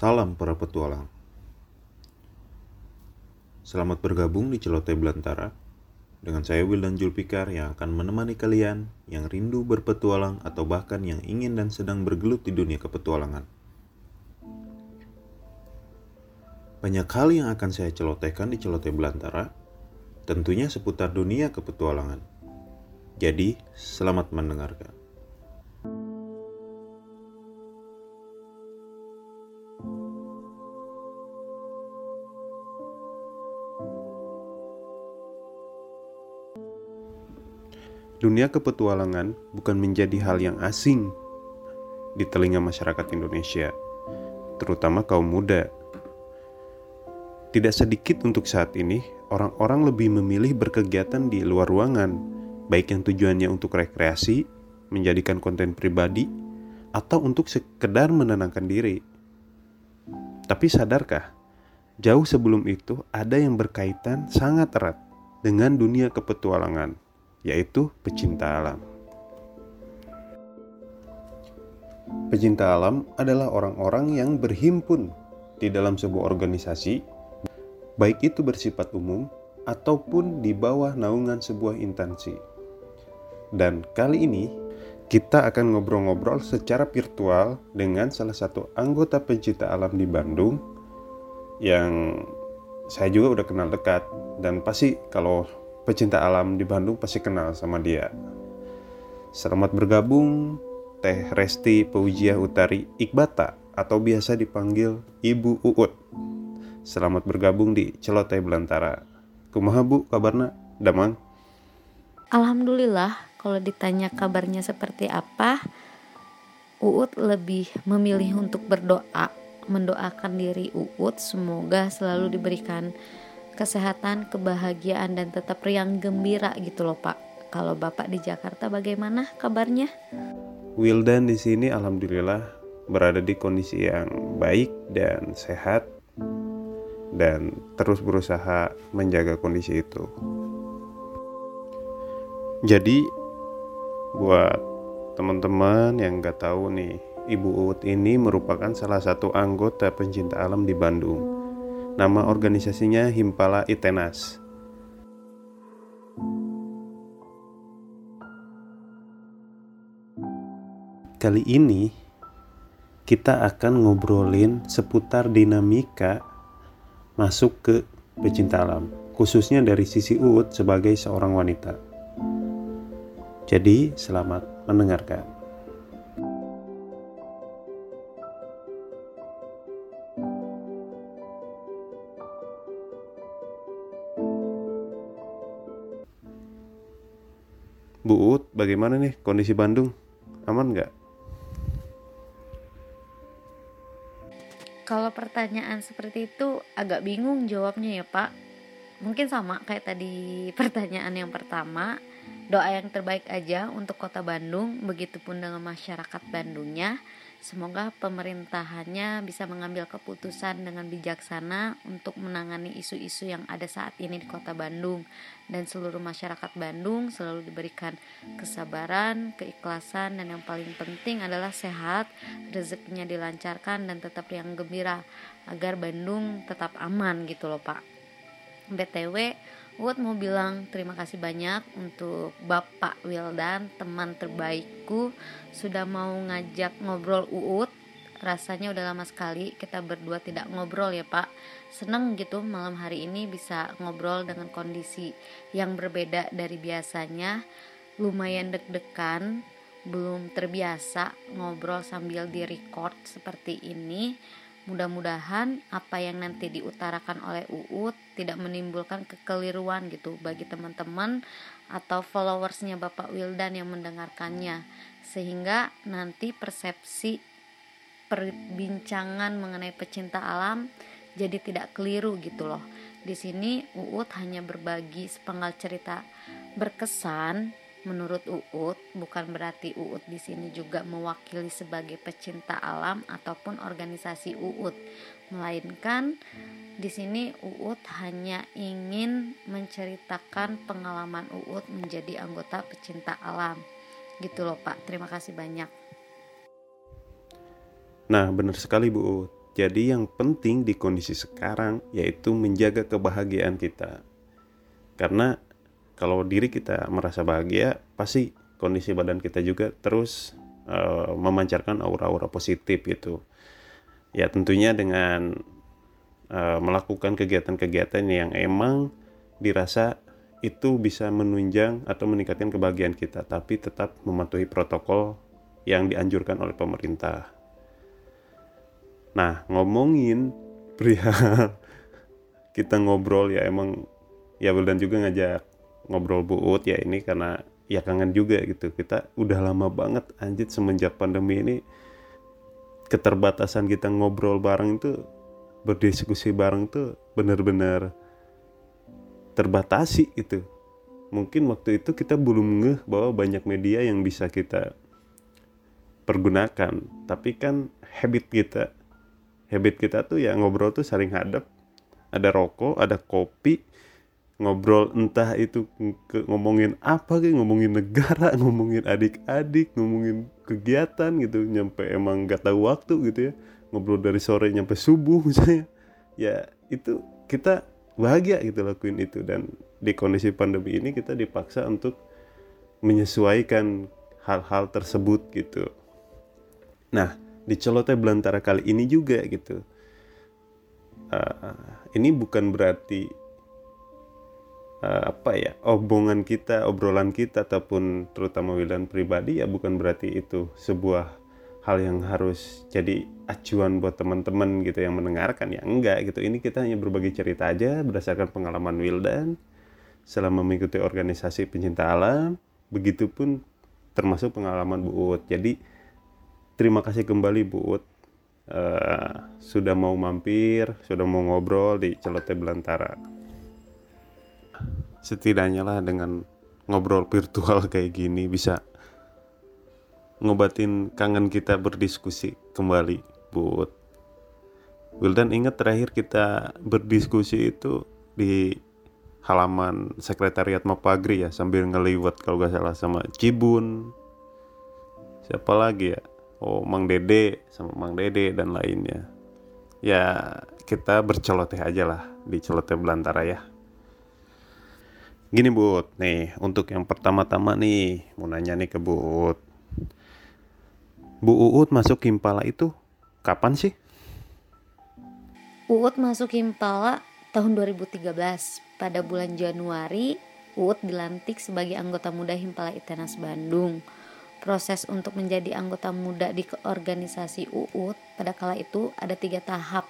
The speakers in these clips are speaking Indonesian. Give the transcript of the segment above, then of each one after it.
Salam para petualang. Selamat bergabung di Celoteh Belantara dengan saya Wildan Julpikar yang akan menemani kalian yang rindu berpetualang atau bahkan yang ingin dan sedang bergelut di dunia kepetualangan. Banyak hal yang akan saya celotehkan di Celoteh Belantara, tentunya seputar dunia kepetualangan. Jadi, selamat mendengarkan. Dunia kepetualangan bukan menjadi hal yang asing di telinga masyarakat Indonesia, terutama kaum muda. Tidak sedikit untuk saat ini, orang-orang lebih memilih berkegiatan di luar ruangan, baik yang tujuannya untuk rekreasi, menjadikan konten pribadi, atau untuk sekedar menenangkan diri. Tapi sadarkah, jauh sebelum itu ada yang berkaitan sangat erat dengan dunia kepetualangan yaitu pecinta alam. Pecinta alam adalah orang-orang yang berhimpun di dalam sebuah organisasi, baik itu bersifat umum ataupun di bawah naungan sebuah instansi. Dan kali ini kita akan ngobrol-ngobrol secara virtual dengan salah satu anggota pencinta alam di Bandung yang saya juga udah kenal dekat dan pasti kalau pecinta alam di Bandung pasti kenal sama dia. Selamat bergabung Teh Resti Paujiah Utari Iqbata atau biasa dipanggil Ibu Uut. Selamat bergabung di Celoteh Belantara. Kumaha Bu kabarna? Damang? Alhamdulillah kalau ditanya kabarnya seperti apa, Uut lebih memilih untuk berdoa, mendoakan diri Uut semoga selalu diberikan kesehatan, kebahagiaan dan tetap riang gembira gitu loh Pak. Kalau Bapak di Jakarta bagaimana kabarnya? Wildan di sini alhamdulillah berada di kondisi yang baik dan sehat dan terus berusaha menjaga kondisi itu. Jadi buat teman-teman yang nggak tahu nih, Ibu Uut ini merupakan salah satu anggota pencinta alam di Bandung Nama organisasinya Himpala Itenas. Kali ini kita akan ngobrolin seputar dinamika masuk ke pecinta alam, khususnya dari sisi Uut sebagai seorang wanita. Jadi, selamat mendengarkan. Ut, bagaimana nih kondisi Bandung? Aman nggak? Kalau pertanyaan seperti itu agak bingung jawabnya ya Pak. Mungkin sama kayak tadi pertanyaan yang pertama. Doa yang terbaik aja untuk kota Bandung, begitupun dengan masyarakat Bandungnya. Semoga pemerintahannya bisa mengambil keputusan dengan bijaksana untuk menangani isu-isu yang ada saat ini di Kota Bandung dan seluruh masyarakat Bandung selalu diberikan kesabaran, keikhlasan dan yang paling penting adalah sehat, rezekinya dilancarkan dan tetap yang gembira agar Bandung tetap aman gitu loh Pak. BTW Uut mau bilang terima kasih banyak untuk Bapak Wildan, teman terbaikku sudah mau ngajak ngobrol Uut. Rasanya udah lama sekali kita berdua tidak ngobrol ya Pak. Seneng gitu malam hari ini bisa ngobrol dengan kondisi yang berbeda dari biasanya. Lumayan deg-degan, belum terbiasa ngobrol sambil di record seperti ini mudah-mudahan apa yang nanti diutarakan oleh Uut tidak menimbulkan kekeliruan gitu bagi teman-teman atau followersnya Bapak Wildan yang mendengarkannya. Sehingga nanti persepsi perbincangan mengenai pecinta alam jadi tidak keliru gitu loh. Di sini Uut hanya berbagi sepenggal cerita berkesan Menurut Uut, bukan berarti Uut di sini juga mewakili sebagai pecinta alam ataupun organisasi Uut, melainkan di sini Uut hanya ingin menceritakan pengalaman Uut menjadi anggota pecinta alam. Gitu loh Pak. Terima kasih banyak. Nah, benar sekali Bu Uut. Jadi yang penting di kondisi sekarang yaitu menjaga kebahagiaan kita. Karena kalau diri kita merasa bahagia, pasti kondisi badan kita juga terus uh, memancarkan aura-aura positif gitu. Ya tentunya dengan uh, melakukan kegiatan-kegiatan yang emang dirasa itu bisa menunjang atau meningkatkan kebahagiaan kita, tapi tetap mematuhi protokol yang dianjurkan oleh pemerintah. Nah, ngomongin perihal kita ngobrol ya emang ya Wildan juga ngajak ngobrol buut ya ini karena ya kangen juga gitu. Kita udah lama banget anjir semenjak pandemi ini keterbatasan kita ngobrol bareng itu berdiskusi bareng tuh bener-bener terbatasi itu mungkin waktu itu kita belum ngeh bahwa banyak media yang bisa kita pergunakan. Tapi kan habit kita habit kita tuh ya ngobrol tuh saling hadap. Ada rokok ada kopi ngobrol entah itu ke, ngomongin apa kayak ngomongin negara ngomongin adik-adik ngomongin kegiatan gitu nyampe emang gak tahu waktu gitu ya ngobrol dari sore nyampe subuh misalnya ya itu kita bahagia gitu lakuin itu dan di kondisi pandemi ini kita dipaksa untuk menyesuaikan hal-hal tersebut gitu. Nah, di celoteh belantara kali ini juga gitu. Uh, ini bukan berarti uh, apa ya obongan kita, obrolan kita ataupun terutama wilayah pribadi ya bukan berarti itu sebuah hal yang harus jadi acuan buat teman-teman gitu yang mendengarkan. Ya enggak gitu. Ini kita hanya berbagi cerita aja berdasarkan pengalaman Wildan selama mengikuti organisasi pencinta alam. Begitupun termasuk pengalaman Bu Ut jadi terima kasih kembali Bu Ut uh, sudah mau mampir sudah mau ngobrol di Celote Belantara setidaknya lah dengan ngobrol virtual kayak gini bisa ngobatin kangen kita berdiskusi kembali buat Wildan ingat terakhir kita berdiskusi itu di halaman sekretariat Mapagri ya sambil ngeliwat kalau gak salah sama Cibun. Siapa lagi ya? Oh Mang Dede sama Mang Dede dan lainnya. Ya kita berceloteh aja lah di celoteh belantara ya gini Bud nih untuk yang pertama-tama nih mau nanya nih ke Bud Bu Uut masuk Himpala itu kapan sih? Uut masuk Himpala tahun 2013. Pada bulan Januari, Uut dilantik sebagai anggota muda Himpala Itenas Bandung. Proses untuk menjadi anggota muda di organisasi Uut pada kala itu ada tiga tahap,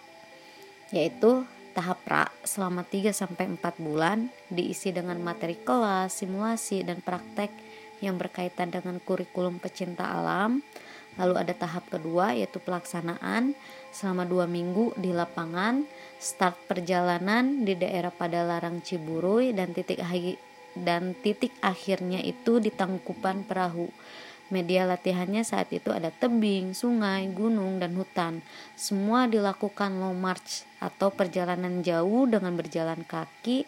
yaitu tahap pra selama 3 sampai 4 bulan diisi dengan materi kelas, simulasi dan praktek yang berkaitan dengan kurikulum pecinta alam Lalu ada tahap kedua yaitu pelaksanaan selama dua minggu di lapangan, start perjalanan di daerah Padalarang Ciburui dan titik dan titik akhirnya itu di Tangkupan Perahu. Media latihannya saat itu ada tebing, sungai, gunung, dan hutan. Semua dilakukan long march atau perjalanan jauh dengan berjalan kaki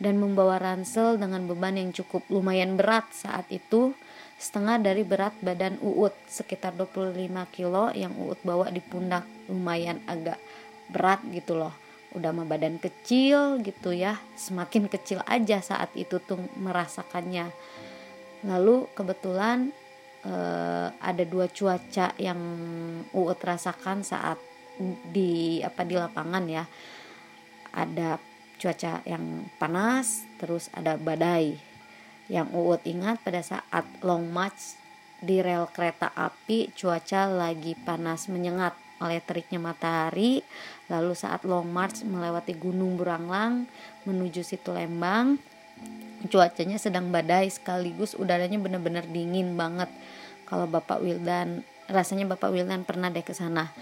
dan membawa ransel dengan beban yang cukup lumayan berat saat itu setengah dari berat badan Uut sekitar 25 kilo yang Uut bawa di pundak. Lumayan agak berat gitu loh. Udah mah badan kecil gitu ya semakin kecil aja saat itu tuh merasakannya. Lalu kebetulan eh, ada dua cuaca yang Uut rasakan saat di apa di lapangan ya. Ada cuaca yang panas terus ada badai. Yang Uut ingat pada saat long march di rel kereta api cuaca lagi panas menyengat oleh teriknya matahari. Lalu saat long march melewati gunung Buranglang menuju situ Lembang cuacanya sedang badai sekaligus udaranya benar-benar dingin banget kalau Bapak Wildan rasanya Bapak Wildan pernah deh ke sana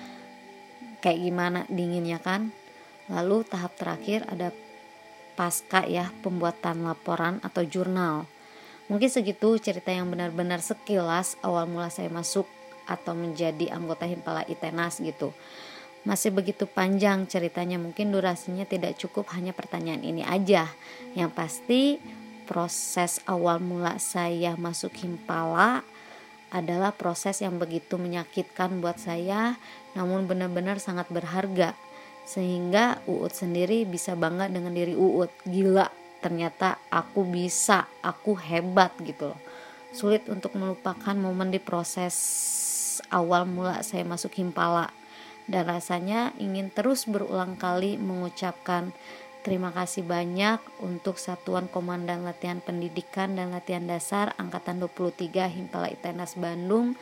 kayak gimana dinginnya kan lalu tahap terakhir ada pasca ya pembuatan laporan atau jurnal. Mungkin segitu cerita yang benar-benar sekilas awal mula saya masuk atau menjadi anggota Himpala Itenas gitu. Masih begitu panjang ceritanya, mungkin durasinya tidak cukup hanya pertanyaan ini aja. Yang pasti proses awal mula saya masuk Himpala adalah proses yang begitu menyakitkan buat saya namun benar-benar sangat berharga. Sehingga Uut sendiri bisa bangga dengan diri Uut gila ternyata aku bisa aku hebat gitu loh. Sulit untuk melupakan momen di proses awal mula saya masuk Himpala dan rasanya ingin terus berulang kali mengucapkan terima kasih banyak untuk Satuan Komandan Latihan Pendidikan dan Latihan Dasar Angkatan 23 Himpala Itenas Bandung.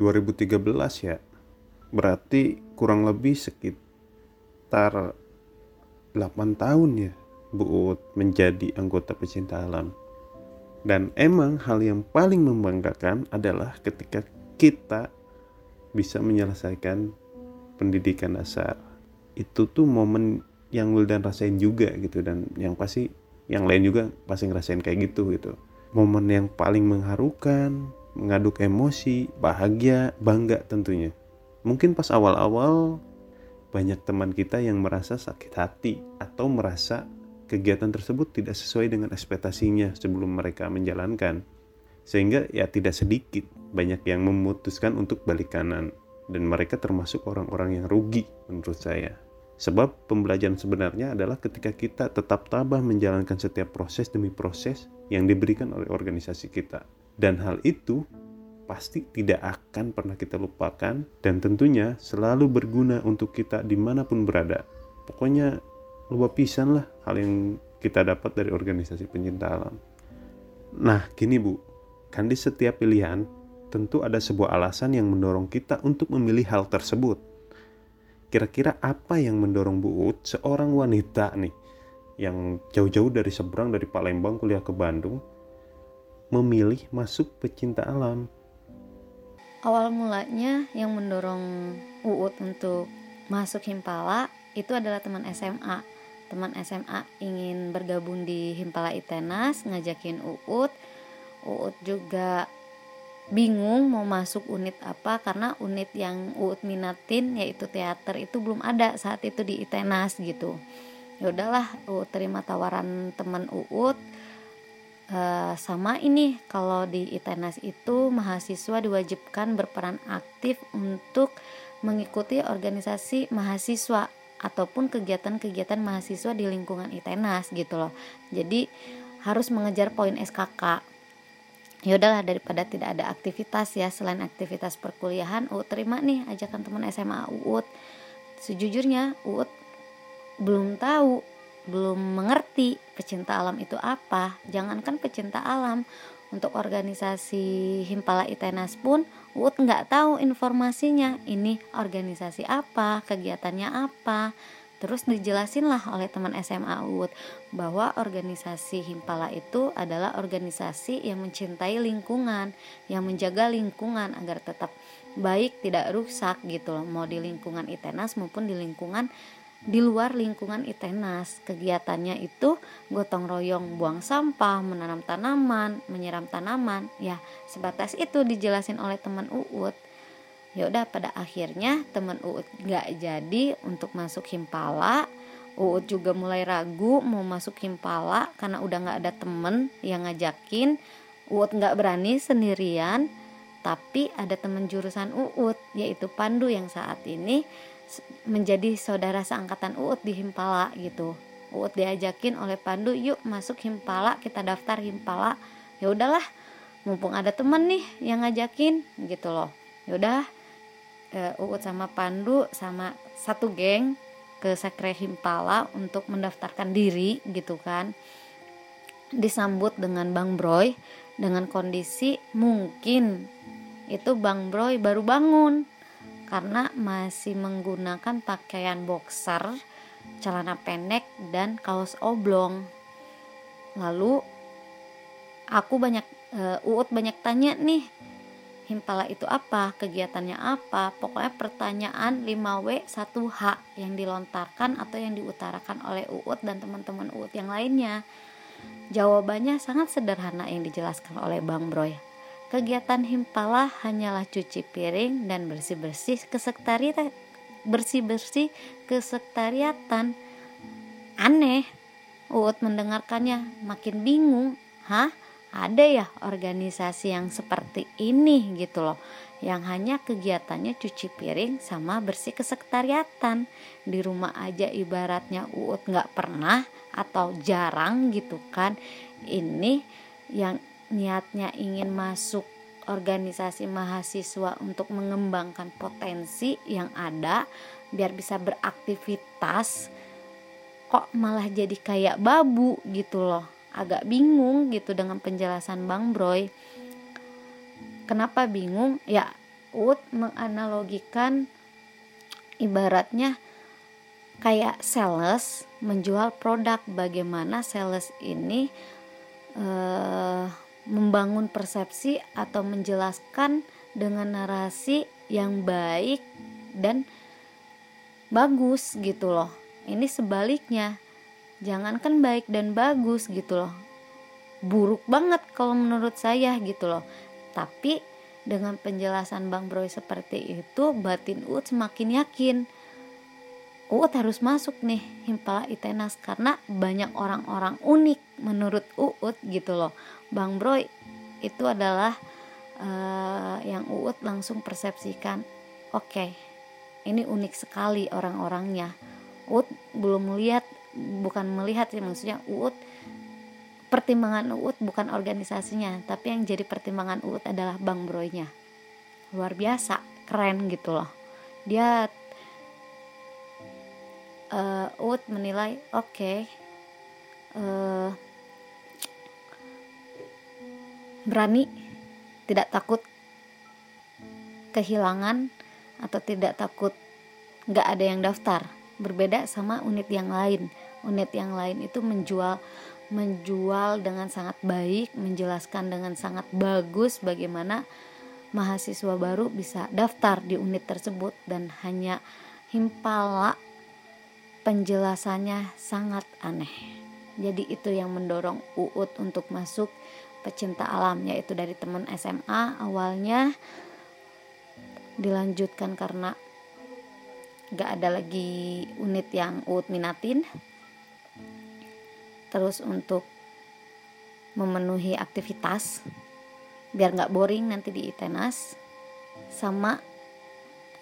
2013 ya. Berarti kurang lebih sekitar 8 tahun ya Bu Ut menjadi anggota pecinta alam. Dan emang hal yang paling membanggakan adalah ketika kita bisa menyelesaikan pendidikan dasar itu tuh momen yang Wildan rasain juga gitu dan yang pasti yang lain juga pasti ngerasain kayak gitu gitu momen yang paling mengharukan mengaduk emosi bahagia bangga tentunya Mungkin pas awal-awal banyak teman kita yang merasa sakit hati atau merasa kegiatan tersebut tidak sesuai dengan ekspektasinya sebelum mereka menjalankan. Sehingga ya tidak sedikit banyak yang memutuskan untuk balik kanan dan mereka termasuk orang-orang yang rugi menurut saya. Sebab pembelajaran sebenarnya adalah ketika kita tetap tabah menjalankan setiap proses demi proses yang diberikan oleh organisasi kita. Dan hal itu pasti tidak akan pernah kita lupakan dan tentunya selalu berguna untuk kita di mana pun berada. Pokoknya lupa pisan lah hal yang kita dapat dari organisasi pencinta alam. Nah gini bu, kan di setiap pilihan tentu ada sebuah alasan yang mendorong kita untuk memilih hal tersebut. Kira-kira apa yang mendorong Bu Ut, seorang wanita nih, yang jauh-jauh dari seberang dari Palembang kuliah ke Bandung, memilih masuk pecinta alam? awal mulanya yang mendorong Uut untuk masuk Himpala itu adalah teman SMA. Teman SMA ingin bergabung di Himpala Itenas, ngajakin Uut. Uut juga bingung mau masuk unit apa karena unit yang Uut minatin yaitu teater itu belum ada saat itu di Itenas gitu. Ya udahlah, Uut terima tawaran teman Uut Uh, sama ini kalau di ITENAS itu mahasiswa diwajibkan berperan aktif untuk mengikuti organisasi mahasiswa ataupun kegiatan-kegiatan mahasiswa di lingkungan ITENAS gitu loh. Jadi harus mengejar poin SKK. Ya udahlah daripada tidak ada aktivitas ya selain aktivitas perkuliahan, UUT terima nih ajakan teman SMA UUT. Sejujurnya UUT belum tahu belum mengerti pecinta alam itu apa jangankan pecinta alam untuk organisasi Himpala Itenas pun Uut nggak tahu informasinya ini organisasi apa kegiatannya apa terus dijelasin lah oleh teman SMA Uut bahwa organisasi Himpala itu adalah organisasi yang mencintai lingkungan yang menjaga lingkungan agar tetap baik tidak rusak gitu loh mau di lingkungan Itenas maupun di lingkungan di luar lingkungan ITENAS. Kegiatannya itu gotong royong buang sampah, menanam tanaman, menyiram tanaman. Ya, sebatas itu dijelasin oleh teman Uut. Ya udah pada akhirnya teman Uut gak jadi untuk masuk Himpala. Uut juga mulai ragu mau masuk Himpala karena udah gak ada temen yang ngajakin. Uut gak berani sendirian, tapi ada teman jurusan Uut yaitu Pandu yang saat ini menjadi saudara seangkatan Uut di Himpala gitu. Uut diajakin oleh Pandu, yuk masuk Himpala, kita daftar Himpala. Ya udahlah, mumpung ada temen nih yang ngajakin gitu loh. Ya e, Uut sama Pandu sama satu geng ke sekre Himpala untuk mendaftarkan diri gitu kan. Disambut dengan Bang Broy dengan kondisi mungkin itu Bang Broy baru bangun karena masih menggunakan pakaian boxer, celana pendek dan kaos oblong. Lalu aku banyak uh, Uut banyak tanya nih, Himpala itu apa, kegiatannya apa, pokoknya pertanyaan 5W 1H yang dilontarkan atau yang diutarakan oleh Uut dan teman-teman Uut yang lainnya. Jawabannya sangat sederhana yang dijelaskan oleh Bang Broy Kegiatan Himpala hanyalah cuci piring dan bersih-bersih kesekretariatan bersih-bersih kesekretariatan. Aneh. Uut mendengarkannya makin bingung. Hah? Ada ya organisasi yang seperti ini gitu loh. yang hanya kegiatannya cuci piring sama bersih kesekretariatan di rumah aja ibaratnya uut nggak pernah atau jarang gitu kan ini yang niatnya ingin masuk organisasi mahasiswa untuk mengembangkan potensi yang ada biar bisa beraktivitas kok malah jadi kayak babu gitu loh agak bingung gitu dengan penjelasan Bang Broy. Kenapa bingung? Ya Ut menganalogikan ibaratnya kayak sales menjual produk. Bagaimana sales ini uh, membangun persepsi atau menjelaskan dengan narasi yang baik dan bagus gitu loh. Ini sebaliknya jangankan baik dan bagus gitu loh. Buruk banget kalau menurut saya gitu loh. Tapi dengan penjelasan Bang Broy seperti itu batin Uut semakin yakin. Uut harus masuk nih Himpala Itenas karena banyak orang-orang unik menurut Uut gitu loh. Bang Broy itu adalah uh, yang Uut langsung persepsikan oke okay, ini unik sekali orang-orangnya. Uut belum melihat bukan melihat sih maksudnya Uut pertimbangan UUT bukan organisasinya tapi yang jadi pertimbangan UUT adalah Bang Broynya luar biasa keren gitu loh. Dia uh, UUT menilai oke okay, uh, berani tidak takut kehilangan atau tidak takut nggak ada yang daftar. Berbeda sama unit yang lain unit yang lain itu menjual menjual dengan sangat baik, menjelaskan dengan sangat bagus bagaimana mahasiswa baru bisa daftar di unit tersebut. Dan hanya himpala penjelasannya sangat aneh. Jadi itu yang mendorong Uut untuk masuk pecinta alam yaitu dari teman SMA awalnya dilanjutkan karena gak ada lagi unit yang Uut minatin terus untuk memenuhi aktivitas biar nggak boring nanti di ITENAS sama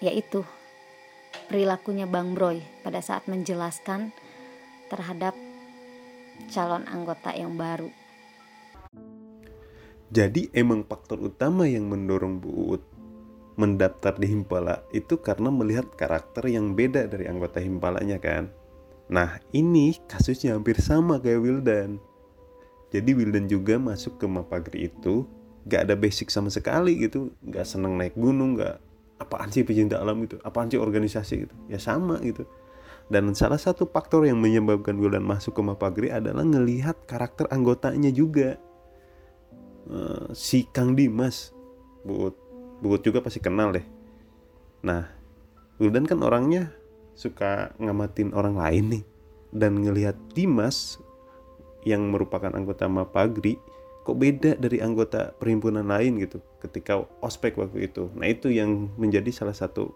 yaitu perilakunya Bang Broy pada saat menjelaskan terhadap calon anggota yang baru. Jadi emang faktor utama yang mendorong Bu Uut mendaftar di Himpala itu karena melihat karakter yang beda dari anggota Himpalanya kan. Nah ini kasusnya hampir sama kayak Wildan. Jadi Wildan juga masuk ke Mapagri itu gak ada basic sama sekali gitu, gak seneng naik gunung, gak apaan sih pecinta alam itu, apaan sih organisasi gitu, ya sama gitu. Dan salah satu faktor yang menyebabkan Wildan masuk ke Mapagri adalah ngelihat karakter anggotanya juga. Uh, si Kang Dimas, Buut, Buut juga pasti kenal deh. Nah, Wildan kan orangnya suka ngamatin orang lain nih dan ngelihat Dimas yang merupakan anggota Mapagri kok beda dari anggota perhimpunan lain gitu ketika ospek waktu itu. Nah itu yang menjadi salah satu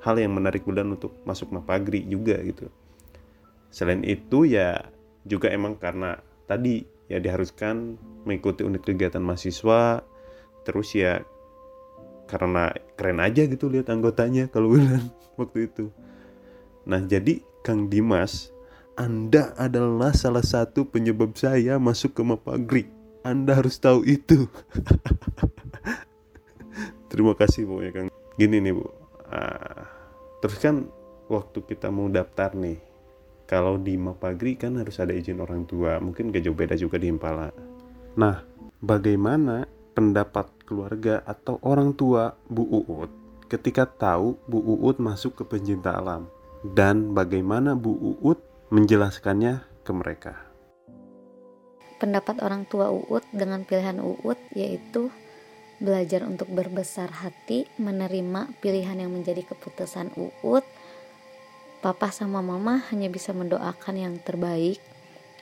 hal yang menarik Bulan untuk masuk Mapagri juga gitu. Selain itu ya juga emang karena tadi ya diharuskan mengikuti unit kegiatan mahasiswa terus ya karena keren aja gitu lihat anggotanya kalau Bulan waktu itu. Nah, jadi Kang Dimas, Anda adalah salah satu penyebab saya masuk ke Mapagri. Anda harus tahu itu. Terima kasih Bu ya Kang. Gini nih Bu. Uh, terus kan waktu kita mau daftar nih, kalau di Mapagri kan harus ada izin orang tua. Mungkin gak jauh beda juga di Impala. Nah, bagaimana pendapat keluarga atau orang tua Bu Uut ketika tahu Bu Uut masuk ke pencinta alam? Dan bagaimana Bu Uut menjelaskannya ke mereka. Pendapat orang tua Uut dengan pilihan Uut yaitu belajar untuk berbesar hati, menerima pilihan yang menjadi keputusan Uut. Papa sama mama hanya bisa mendoakan yang terbaik,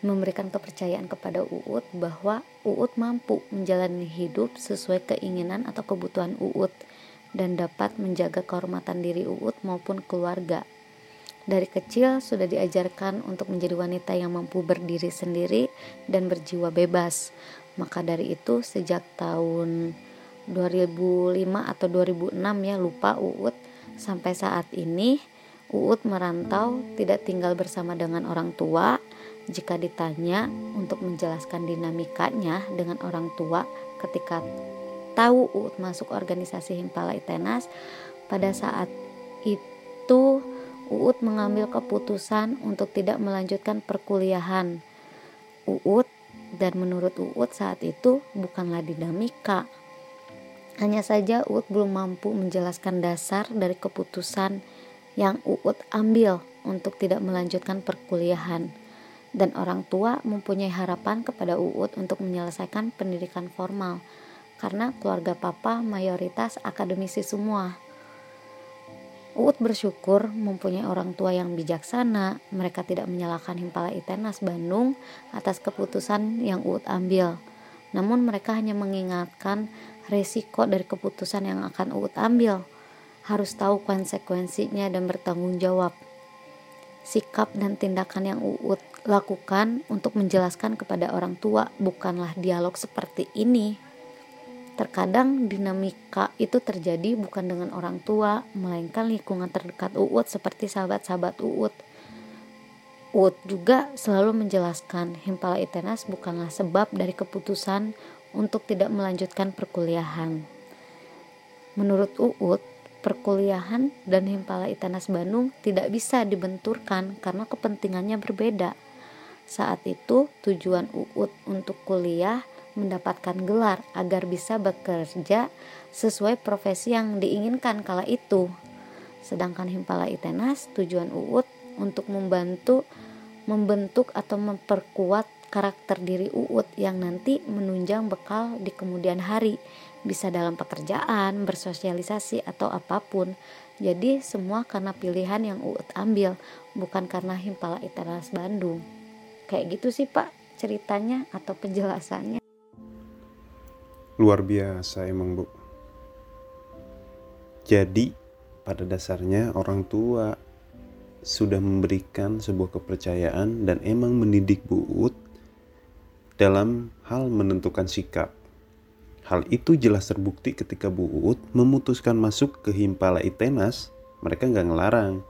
memberikan kepercayaan kepada Uut bahwa Uut mampu menjalani hidup sesuai keinginan atau kebutuhan Uut dan dapat menjaga kehormatan diri Uut maupun keluarga dari kecil sudah diajarkan untuk menjadi wanita yang mampu berdiri sendiri dan berjiwa bebas. Maka dari itu sejak tahun 2005 atau 2006 ya lupa Uut sampai saat ini Uut merantau tidak tinggal bersama dengan orang tua jika ditanya untuk menjelaskan dinamikanya dengan orang tua ketika tahu Uut masuk organisasi Himpala Itenas pada saat itu Uut mengambil keputusan untuk tidak melanjutkan perkuliahan Uut dan menurut Uut saat itu bukanlah dinamika hanya saja Uut belum mampu menjelaskan dasar dari keputusan yang Uut ambil untuk tidak melanjutkan perkuliahan. Dan orang tua mempunyai harapan kepada Uut untuk menyelesaikan pendidikan formal karena keluarga papa mayoritas akademisi semua. Uut bersyukur mempunyai orang tua yang bijaksana. Mereka tidak menyalahkan Himpala Itenas Bandung atas keputusan yang Uut ambil. Namun mereka hanya mengingatkan resiko dari keputusan yang akan Uut ambil. Harus tahu konsekuensinya dan bertanggung jawab. Sikap dan tindakan yang Uut lakukan untuk menjelaskan kepada orang tua bukanlah dialog seperti ini. Terkadang dinamika itu terjadi bukan dengan orang tua, melainkan lingkungan terdekat Uut seperti sahabat-sahabat Uut. Uut juga selalu menjelaskan Himpala Itenas bukanlah sebab dari keputusan untuk tidak melanjutkan perkuliahan. Menurut Uut, perkuliahan dan Himpala Itanas Bandung tidak bisa dibenturkan karena kepentingannya berbeda. Saat itu, tujuan Uut untuk kuliah mendapatkan gelar agar bisa bekerja sesuai profesi yang diinginkan kala itu. Sedangkan Himpala Itenas tujuan Uut untuk membantu membentuk atau memperkuat karakter diri Uut yang nanti menunjang bekal di kemudian hari, bisa dalam pekerjaan, bersosialisasi atau apa pun. Jadi semua karena pilihan yang Uut ambil, bukan karena Himpala Iteras Bandung. Kayak gitu sih Pak ceritanya atau penjelasannya. Luar biasa emang Bu. Jadi pada dasarnya orang tua sudah memberikan sebuah kepercayaan dan emang mendidik Bu Uut dalam hal menentukan sikap. Hal itu jelas terbukti ketika Bu Uut memutuskan masuk ke Himpala Itenas, mereka nggak ngelarang,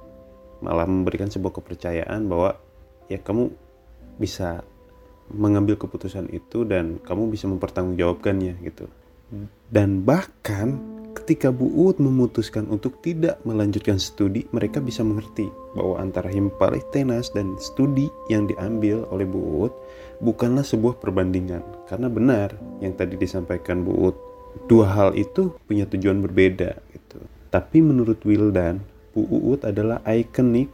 malah memberikan sebuah kepercayaan bahwa ya kamu bisa mengambil keputusan itu dan kamu bisa mempertanggungjawabkannya gitu. Dan bahkan ketika Bu Uut memutuskan untuk tidak melanjutkan studi, mereka bisa mengerti bahwa antara Himpala Itenas dan studi yang diambil oleh Bu Uut bukanlah sebuah perbandingan. Karena benar yang tadi disampaikan Bu Ut dua hal itu punya tujuan berbeda gitu. Tapi menurut Wildan Bu Uut adalah ikonik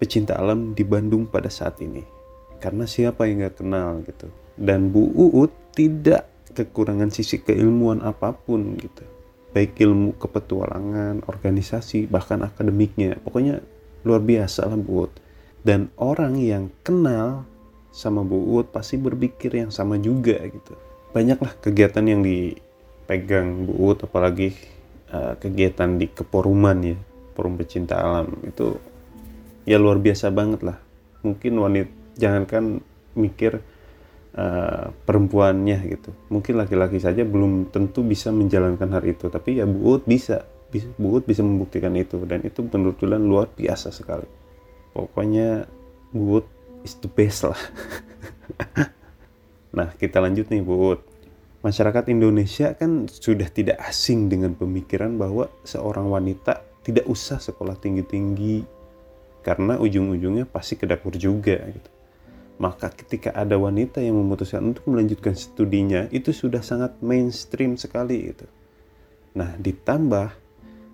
pecinta alam di Bandung pada saat ini karena siapa yang gak kenal gitu. Dan Bu Uut tidak kekurangan sisi keilmuan apa pun gitu. Baik ilmu kepetualangan organisasi bahkan akademiknya. Pokoknya luar biasa lah Bu Uut. Dan orang yang kenal sama Bu Uut pasti berpikir yang sama juga gitu. Banyaklah kegiatan yang dipegang Bu Uut apalagi uh, kegiatan di keporuman ya, forum pecinta alam. Itu ya luar biasa banget lah. Mungkin wanita jangankan mikir uh, perempuannya gitu. Mungkin laki-laki saja belum tentu bisa menjalankan hal itu, tapi ya Bu Uut bisa. Bu Uut bisa membuktikan itu dan itu menurut luar biasa sekali. Pokoknya Bu Uut is the best lah. nah, kita lanjut nih, Bu. Masyarakat Indonesia kan sudah tidak asing dengan pemikiran bahwa seorang wanita tidak usah sekolah tinggi-tinggi karena ujung-ujungnya pasti ke dapur juga gitu. Maka ketika ada wanita yang memutuskan untuk melanjutkan studinya itu sudah sangat mainstream sekali itu. Nah, ditambah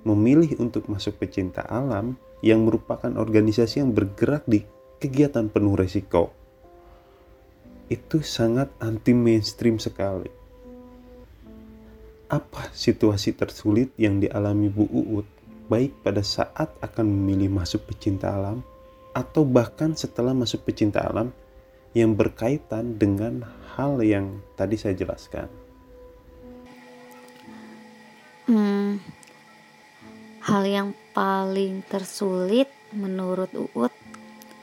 memilih untuk masuk pecinta alam yang merupakan organisasi yang bergerak di kegiatan penuh resiko itu sangat anti mainstream sekali. Apa situasi tersulit yang dialami Bu Uut baik pada saat akan memilih masuk pecinta alam atau bahkan setelah masuk pecinta alam yang berkaitan dengan hal yang tadi saya jelaskan? Hmm, hal yang paling tersulit menurut Uut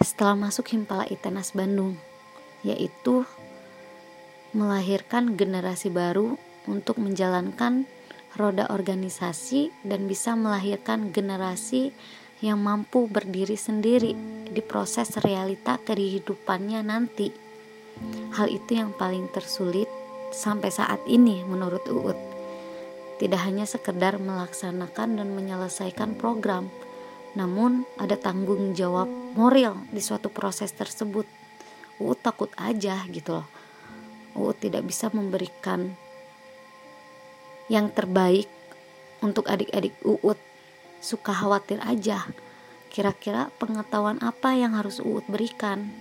setelah masuk Himpala Itenas Bandung, yaitu melahirkan generasi baru untuk menjalankan roda organisasi dan bisa melahirkan generasi yang mampu berdiri sendiri di proses realita kehidupannya nanti. Hal itu yang paling tersulit sampai saat ini menurut Uut. Tidak hanya sekedar melaksanakan dan menyelesaikan program, namun ada tanggung jawab moral di suatu proses tersebut. Uut takut aja gitu loh. Uut tidak bisa memberikan yang terbaik untuk adik-adik Uut. Suka khawatir aja. Kira-kira pengetahuan apa yang harus Uut berikan?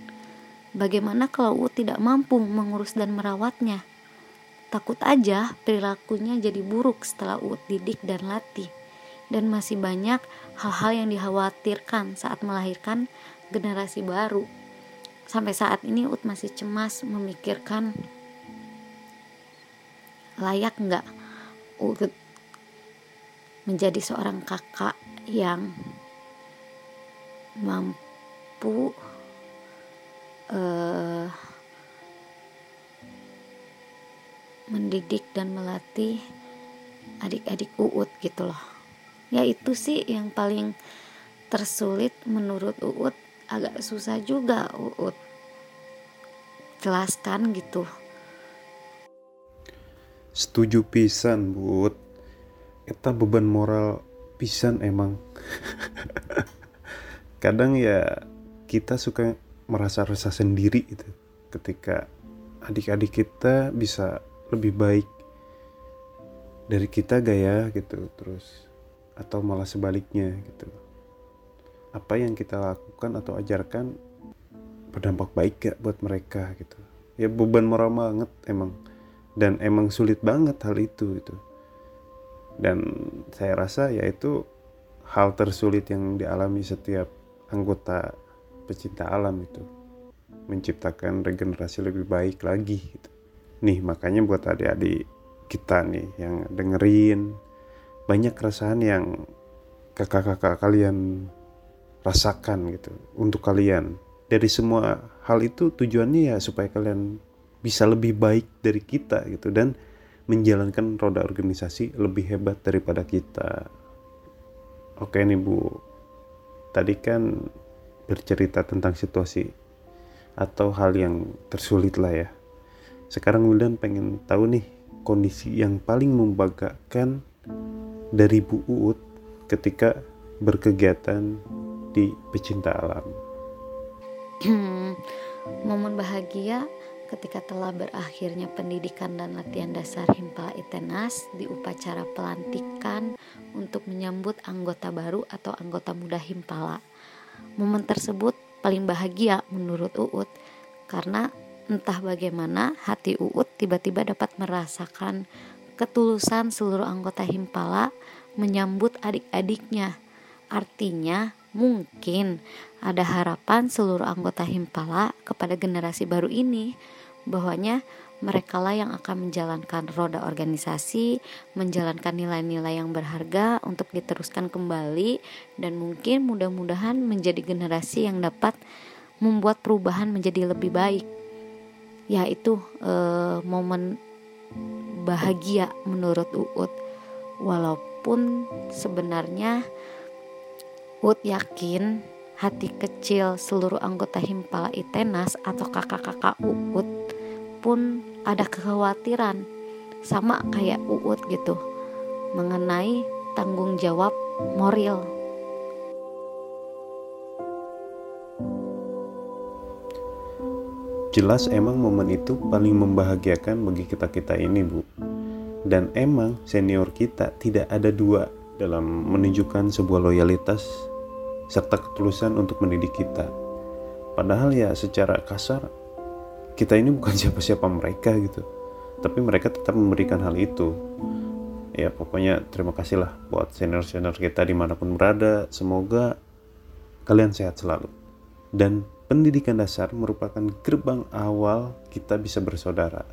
Bagaimana kalau Uut tidak mampu mengurus dan merawatnya? Takut aja perilakunya jadi buruk setelah Uut didik dan latih. Dan masih banyak hal-hal yang dikhawatirkan saat melahirkan generasi baru. Sampai saat ini Ut masih cemas memikirkan layak nggak Uut menjadi seorang kakak yang mampu uh, mendidik dan melatih adik-adik Uut gitu loh. Ya itu sih yang paling tersulit menurut Uut agak susah juga Uut jelaskan gitu. Setuju pisan, Bud. Eta beban moral pisan emang. Kadang ya kita suka merasa resah sendiri itu ketika adik-adik kita bisa lebih baik dari kita gaya gitu terus atau malah sebaliknya gitu. Apa yang kita lakukan atau ajarkan berdampak baik gak buat mereka gitu. Ya beban moral banget emang. Dan emang sulit banget hal itu gitu dan saya rasa ya itu hal tersulit yang dialami setiap anggota pecinta alam itu. Menciptakan regenerasi lebih baik lagi gitu. nih makanya buat adik-adik kita nih yang dengerin banyak keresahan yang kakak-kakak kalian rasakan gitu untuk kalian. Dari semua hal itu tujuannya ya supaya kalian bisa lebih baik dari kita gitu. Dan menjalankan roda organisasi lebih hebat daripada kita. Oke nih Bu, tadi kan bercerita tentang situasi atau hal yang tersulit lah ya. Sekarang Wildan pengen tahu nih kondisi yang paling membanggakan dari Bu Uut ketika berkegiatan di pecinta alam. Momen bahagia ketika telah berakhirnya pendidikan dan latihan dasar Himpala Itenas di upacara pelantikan untuk menyambut anggota baru atau anggota muda Himpala. Momen tersebut paling bahagia menurut Uut karena entah bagaimana hati Uut tiba-tiba dapat merasakan ketulusan seluruh anggota Himpala menyambut adik-adiknya. Artinya, mungkin ada harapan seluruh anggota Himpala kepada generasi baru ini bahwanya mereka lah yang akan menjalankan roda organisasi, menjalankan nilai-nilai yang berharga untuk diteruskan kembali dan mungkin mudah-mudahan menjadi generasi yang dapat membuat perubahan menjadi lebih baik. Ya itu eh, momen bahagia menurut Uut. Walaupun sebenarnya Uut yakin hati kecil seluruh anggota Himpala Itenas atau kakak-kakak Uut pun ada kekhawatiran sama kayak Uut gitu mengenai tanggung jawab moral. Jelas emang momen itu paling membahagiakan bagi kita-kita ini, Bu. Dan emang senior kita tidak ada dua dalam menunjukkan sebuah loyalitas serta ketulusan untuk mendidik kita. Padahal ya secara kasar kita ini bukan siapa-siapa mereka gitu. Tapi mereka tetap memberikan hal itu. Ya pokoknya terima kasih lah buat senior-senior kita di mana pun berada. Semoga kalian sehat selalu. Dan pendidikan dasar merupakan gerbang awal kita bisa bersaudara.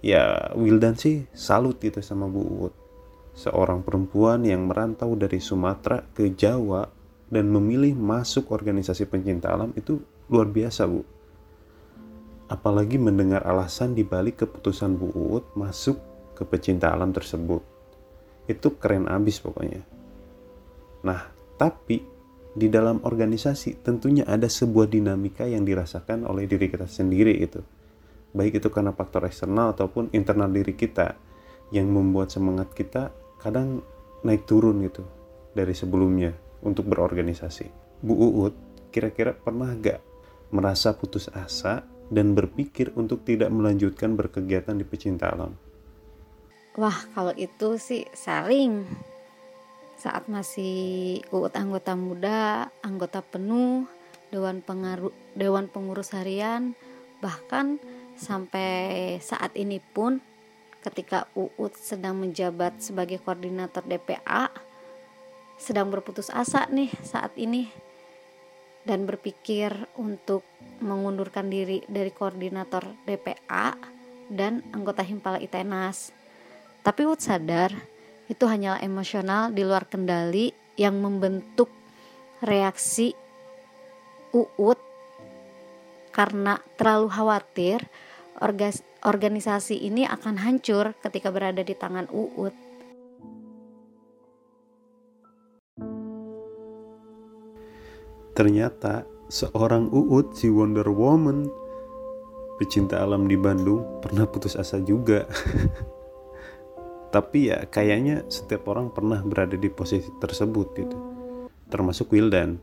Ya Wildan sih salut gitu sama Bu Uut seorang perempuan yang merantau dari Sumatera ke Jawa dan memilih masuk organisasi pencinta alam itu luar biasa Bu apalagi mendengar alasan dibalik keputusan Bu Uut masuk ke pecinta alam tersebut. itu keren abis pokoknya. Nah tapi di dalam organisasi tentunya ada sebuah dinamika yang dirasakan oleh diri kita sendiri itu baik itu karena faktor eksternal ataupun internal diri kita yang membuat semangat kita kadang naik turun gitu dari sebelumnya untuk berorganisasi. Bu Uut kira-kira pernah gak merasa putus asa dan berpikir untuk tidak melanjutkan berkegiatan di pecinta alam? Wah, kalau itu sih sering. Saat masih uut anggota muda, anggota penuh, dewan pengaruh, dewan pengurus harian, bahkan sampai saat ini pun ketika uut sedang menjabat sebagai koordinator DPA sedang berputus asa nih saat ini dan berpikir untuk mengundurkan diri dari koordinator DPA dan anggota Himpala Itenas. Tapi Wood sadar itu hanyalah emosional di luar kendali yang membentuk reaksi Uut karena terlalu khawatir organisasi ini akan hancur ketika berada di tangan Uut. Ternyata seorang Uut si Wonder Woman pecinta alam di Bandung pernah putus asa juga. Tapi ya kayaknya setiap orang pernah berada di posisi tersebut gitu. Termasuk Wildan.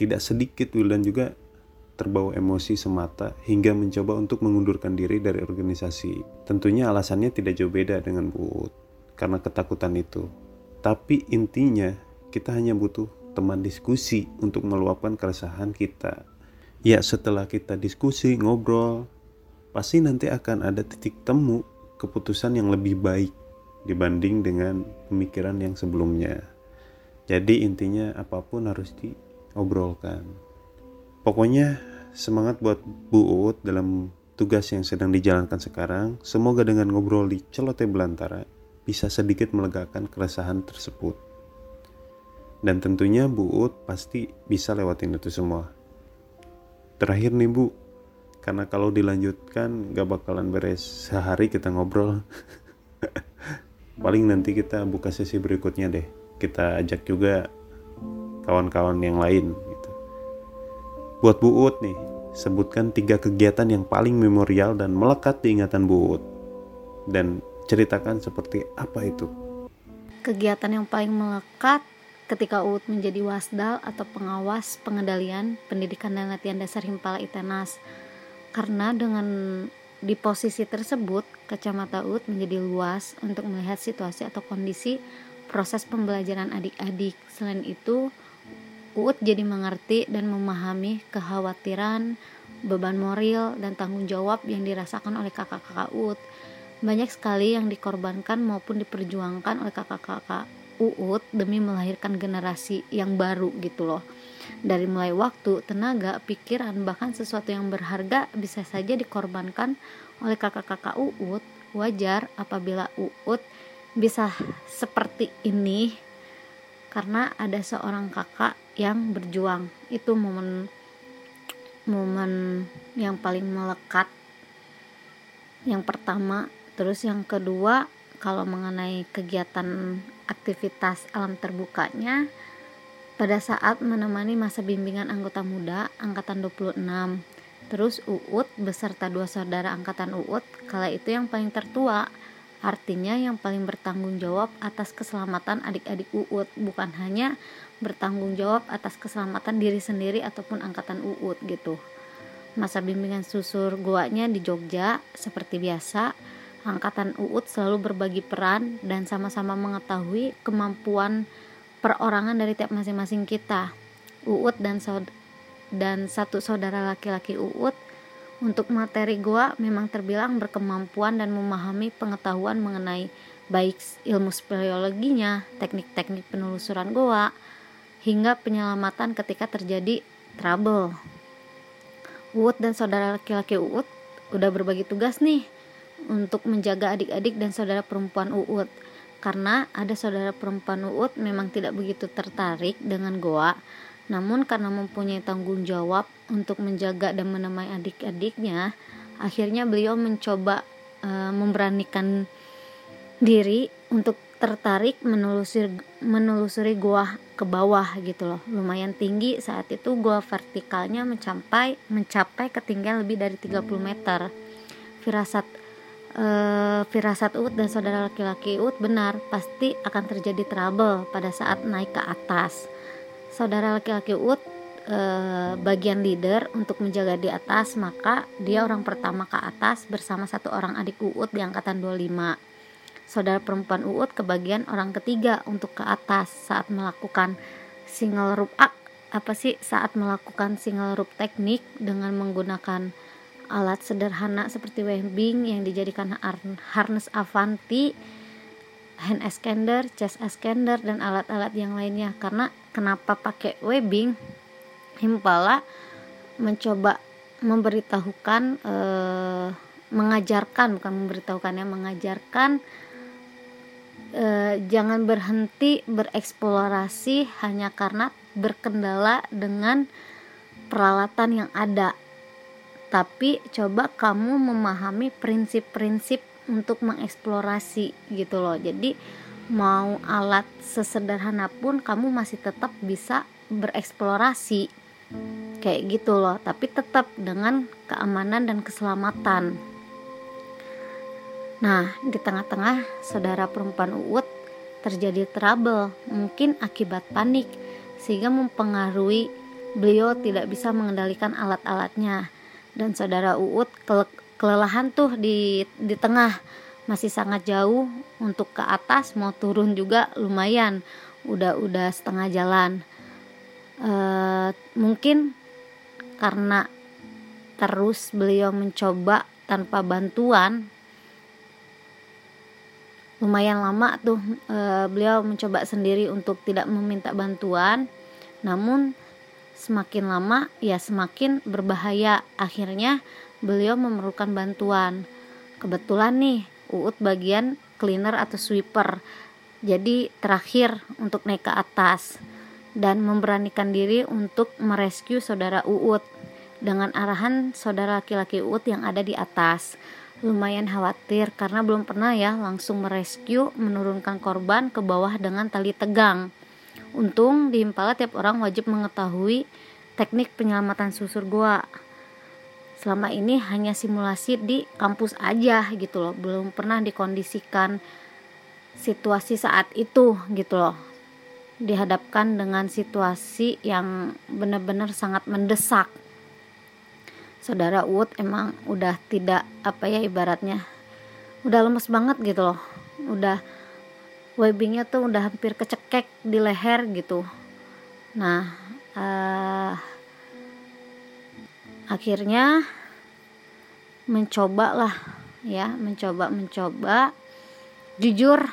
Tidak sedikit Wildan juga terbawa emosi semata hingga mencoba untuk mengundurkan diri dari organisasi. Tentunya alasannya tidak jauh beda dengan Uut karena ketakutan itu. Tapi intinya kita hanya butuh teman diskusi untuk meluapkan keresahan kita. Ya, setelah kita diskusi, ngobrol, pasti nanti akan ada titik temu keputusan yang lebih baik dibanding dengan pemikiran yang sebelumnya. Jadi intinya apa pun harus diobrolkan. Pokoknya semangat buat Bu Uut dalam tugas yang sedang dijalankan sekarang. Semoga dengan ngobrol di Celote Belantara bisa sedikit melegakan keresahan tersebut. Dan tentunya Bu Ut pasti bisa lewatin itu semua. Terakhir nih Bu, karena kalau dilanjutkan gak bakalan beres sehari kita ngobrol. Paling nanti kita buka sesi berikutnya deh. Kita ajak juga kawan-kawan yang lain gitu. Buat Bu Ut nih, sebutkan tiga kegiatan yang paling memorial dan melekat di ingatan Bu Ut. Dan ceritakan seperti apa itu. Kegiatan yang paling melekat ketika UUT menjadi wasdal atau pengawas pengendalian pendidikan dan latihan dasar Himpala Itenas. Karena dengan di posisi tersebut, kacamata UUT menjadi luas untuk melihat situasi atau kondisi proses pembelajaran adik-adik. Selain itu, UUT jadi mengerti dan memahami kekhawatiran, beban moral, dan tanggung jawab yang dirasakan oleh kakak-kakak UUT. Banyak sekali yang dikorbankan maupun diperjuangkan oleh kakak-kakak Uut demi melahirkan generasi yang baru gitu loh. Dari mulai waktu, tenaga, pikiran, bahkan sesuatu yang berharga bisa saja dikorbankan oleh kakak-kakak Uut. Wajar apabila Uut bisa seperti ini karena ada seorang kakak yang berjuang. Itu momen momen yang paling melekat. Yang pertama, terus yang kedua kalau mengenai kegiatan aktivitas alam terbukanya pada saat menemani masa bimbingan anggota muda angkatan 26 terus Uut beserta dua saudara angkatan Uut kala itu yang paling tertua artinya yang paling bertanggung jawab atas keselamatan adik-adik Uut bukan hanya bertanggung jawab atas keselamatan diri sendiri ataupun angkatan Uut gitu. Masa bimbingan susur guanya di Jogja seperti biasa angkatan UUT selalu berbagi peran dan sama-sama mengetahui kemampuan perorangan dari tiap masing-masing kita. UUT dan saud dan satu saudara laki-laki UUT untuk materi gua memang terbilang berkemampuan dan memahami pengetahuan mengenai baik ilmu speleologinya, teknik-teknik penelusuran goa, hingga penyelamatan ketika terjadi trouble. Uut dan saudara laki-laki Uut udah berbagi tugas nih untuk menjaga adik-adik dan saudara perempuan Uut karena ada saudara perempuan Uut memang tidak begitu tertarik dengan Goa. Namun karena mempunyai tanggung jawab untuk menjaga dan menemani adik-adiknya akhirnya beliau mencoba e, memberanikan diri untuk tertarik menelusuri menelusuri gua ke bawah gitu loh. Lumayan tinggi saat itu gua vertikalnya mencapai mencapai ketinggian lebih dari 30 meter. Firasat uh, firasat Ut dan saudara laki-laki Ut benar pasti akan terjadi trouble pada saat naik ke atas. Saudara laki-laki Ut uh, bagian leader untuk menjaga di atas maka dia orang pertama ke atas bersama satu orang adik Uut di angkatan 25 saudara perempuan Uut kebagian orang ketiga untuk ke atas saat melakukan single rope up apa sih? Saat melakukan single rope teknik dengan menggunakan alat sederhana seperti webbing yang dijadikan harness Avanti, hand extender, chest extender dan alat-alat yang lainnya. Karena kenapa pakai webbing? Himpala mencoba memberitahukan eh, mengajarkan bukan memberitahukan ya mengajarkan e, jangan berhenti bereksplorasi hanya karena berkendala dengan peralatan yang ada tapi coba kamu memahami prinsip-prinsip untuk mengeksplorasi gitu loh. Jadi mau alat sesederhana pun kamu masih tetap bisa bereksplorasi. Kayak gitu loh tapi tetap dengan keamanan dan keselamatan. Nah, di tengah-tengah saudara perempuan Uut terjadi trouble, mungkin akibat panik, sehingga mempengaruhi beliau tidak bisa mengendalikan alat-alatnya. Dan saudara Uut kelelahan tuh di di tengah. Masih sangat jauh untuk ke atas mau turun juga lumayan. Udah udah setengah jalan. E, mungkin karena terus beliau mencoba tanpa bantuan lumayan lama tuh e, beliau mencoba sendiri untuk tidak meminta bantuan. Namun semakin lama ya semakin berbahaya. Akhirnya beliau memerlukan bantuan. Kebetulan nih Uut bagian cleaner atau sweeper. Jadi terakhir untuk naik ke atas. Dan memberanikan diri untuk merescue saudara Uut. Dengan arahan saudara laki-laki Uut yang ada di atas. Lumayan khawatir karena belum pernah ya langsung merescue menurunkan korban ke bawah dengan tali tegang. Untung di Impala tiap orang wajib mengetahui teknik penyelamatan susur gua. Selama ini hanya simulasi di kampus aja gitu loh, belum pernah dikondisikan situasi saat itu gitu loh. Dihadapkan dengan situasi yang benar-benar sangat mendesak saudara Wood emang udah tidak apa ya ibaratnya udah lemes banget gitu loh udah webbingnya tuh udah hampir kecekek di leher gitu. Nah uh, akhirnya mencoba lah ya mencoba mencoba jujur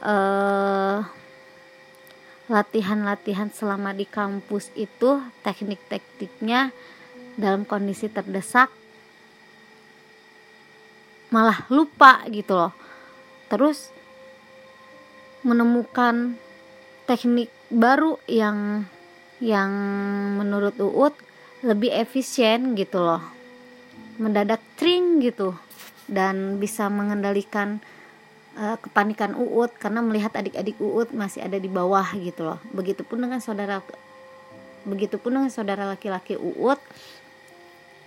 uh, latihan-latihan selama di kampus itu teknik-tekniknya dalam kondisi terdesak malah lupa gitu loh. Terus menemukan teknik baru yang yang menurut Uut lebih efisien gitu loh mendadak tring gitu dan bisa mengendalikan uh, kepanikan Uut karena melihat adik-adik Uut masih ada di bawah gitu loh begitupun dengan saudara begitupun dengan saudara laki-laki Uut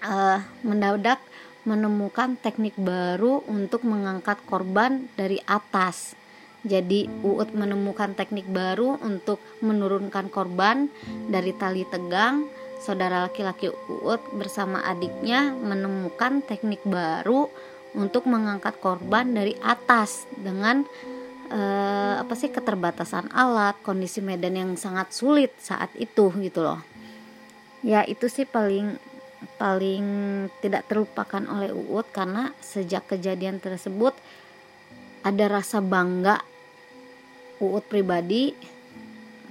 uh, mendadak menemukan teknik baru untuk mengangkat korban dari atas. Jadi Uut menemukan teknik baru untuk menurunkan korban dari tali tegang. Saudara laki-laki Uut bersama adiknya menemukan teknik baru untuk mengangkat korban dari atas dengan uh, apa sih keterbatasan alat, kondisi medan yang sangat sulit saat itu gitu loh. Ya itu sih paling paling tidak terlupakan oleh Uut karena sejak kejadian tersebut ada rasa bangga Uut pribadi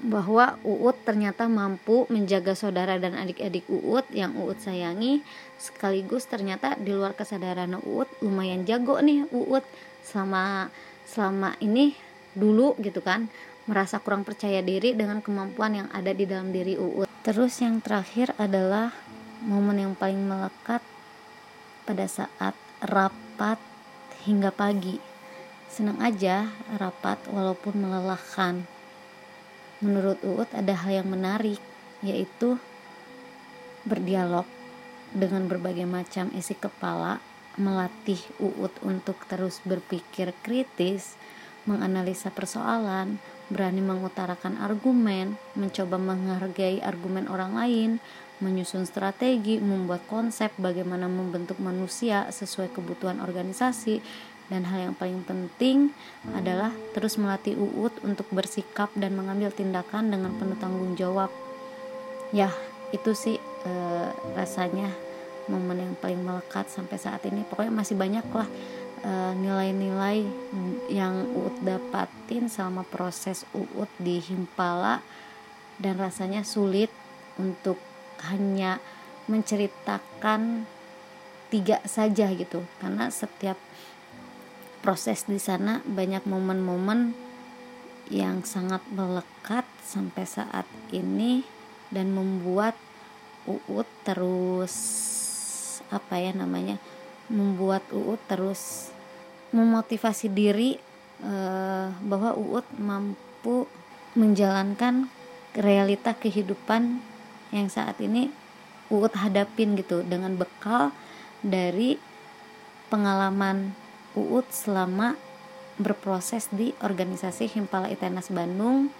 bahwa Uut ternyata mampu menjaga saudara dan adik-adik Uut yang Uut sayangi. Sekaligus ternyata di luar kesadaran Uut lumayan jago nih Uut. Selama selama ini dulu gitu kan merasa kurang percaya diri dengan kemampuan yang ada di dalam diri Uut. Terus yang terakhir adalah momen yang paling melekat pada saat rapat hingga pagi senang aja rapat walaupun melelahkan. Menurut Uut ada hal yang menarik, yaitu berdialog dengan berbagai macam isi kepala, melatih Uut untuk terus berpikir kritis, menganalisa persoalan, berani mengutarakan argumen, mencoba menghargai argumen orang lain, menyusun strategi, membuat konsep bagaimana membentuk manusia sesuai kebutuhan organisasi, dan hal yang paling penting adalah terus melatih Uut untuk bersikap dan mengambil tindakan dengan penuh tanggung jawab. Ya, itu sih e, rasanya momen yang paling melekat sampai saat ini. Pokoknya masih banyak lah eh, nilai-nilai yang Uut dapatin selama proses Uut di Himpala dan rasanya sulit untuk hanya menceritakan tiga saja gitu karena setiap proses di sana banyak momen-momen yang sangat melekat sampai saat ini dan membuat Uut terus apa ya namanya membuat Uut terus memotivasi diri eh, bahwa Uut mampu menjalankan realita kehidupan yang saat ini Uut hadapin gitu dengan bekal dari pengalaman Uut selama berproses di organisasi Himpala Itenas Bandung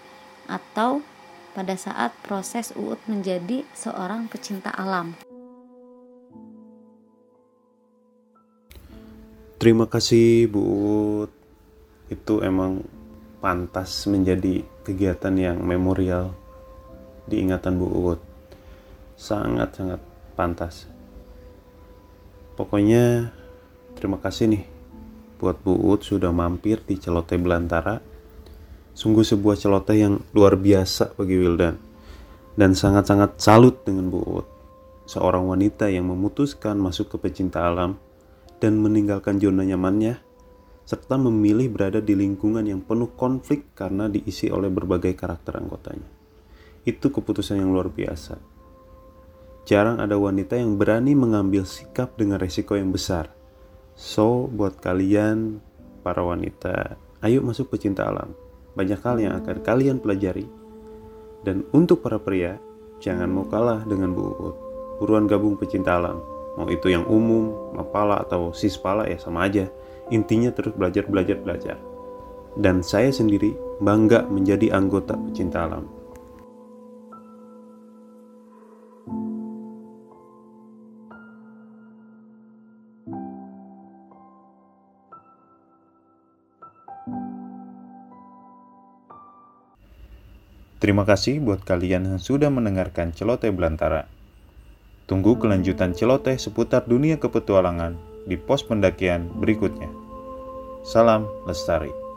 atau pada saat proses Uut menjadi seorang pecinta alam. Terima kasih Bu Uut. Itu emang pantas menjadi kegiatan yang memorial di ingatan Bu Uut. Sangat-sangat pantas. Pokoknya terima kasih nih buat Bu Ut sudah mampir di celoteh belantara. Sungguh sebuah celoteh yang luar biasa bagi Wildan. Dan sangat-sangat salut dengan Bu Ut. Seorang wanita yang memutuskan masuk ke pecinta alam dan meninggalkan zona nyamannya serta memilih berada di lingkungan yang penuh konflik karena diisi oleh berbagai karakter anggotanya. Itu keputusan yang luar biasa. Jarang ada wanita yang berani mengambil sikap dengan resiko yang besar So, buat kalian para wanita, ayo masuk pecinta alam. Banyak hal yang akan kalian pelajari. Dan untuk para pria, jangan mau kalah dengan Bu Uut. Buruan gabung pecinta alam. Mau itu yang umum, mapala atau sispala ya sama aja. Intinya terus belajar, belajar, belajar. Dan saya sendiri bangga menjadi anggota pecinta alam. Terima kasih buat kalian yang sudah mendengarkan celoteh belantara. Tunggu kelanjutan celoteh seputar dunia kepetualangan di pos pendakian berikutnya. Salam lestari.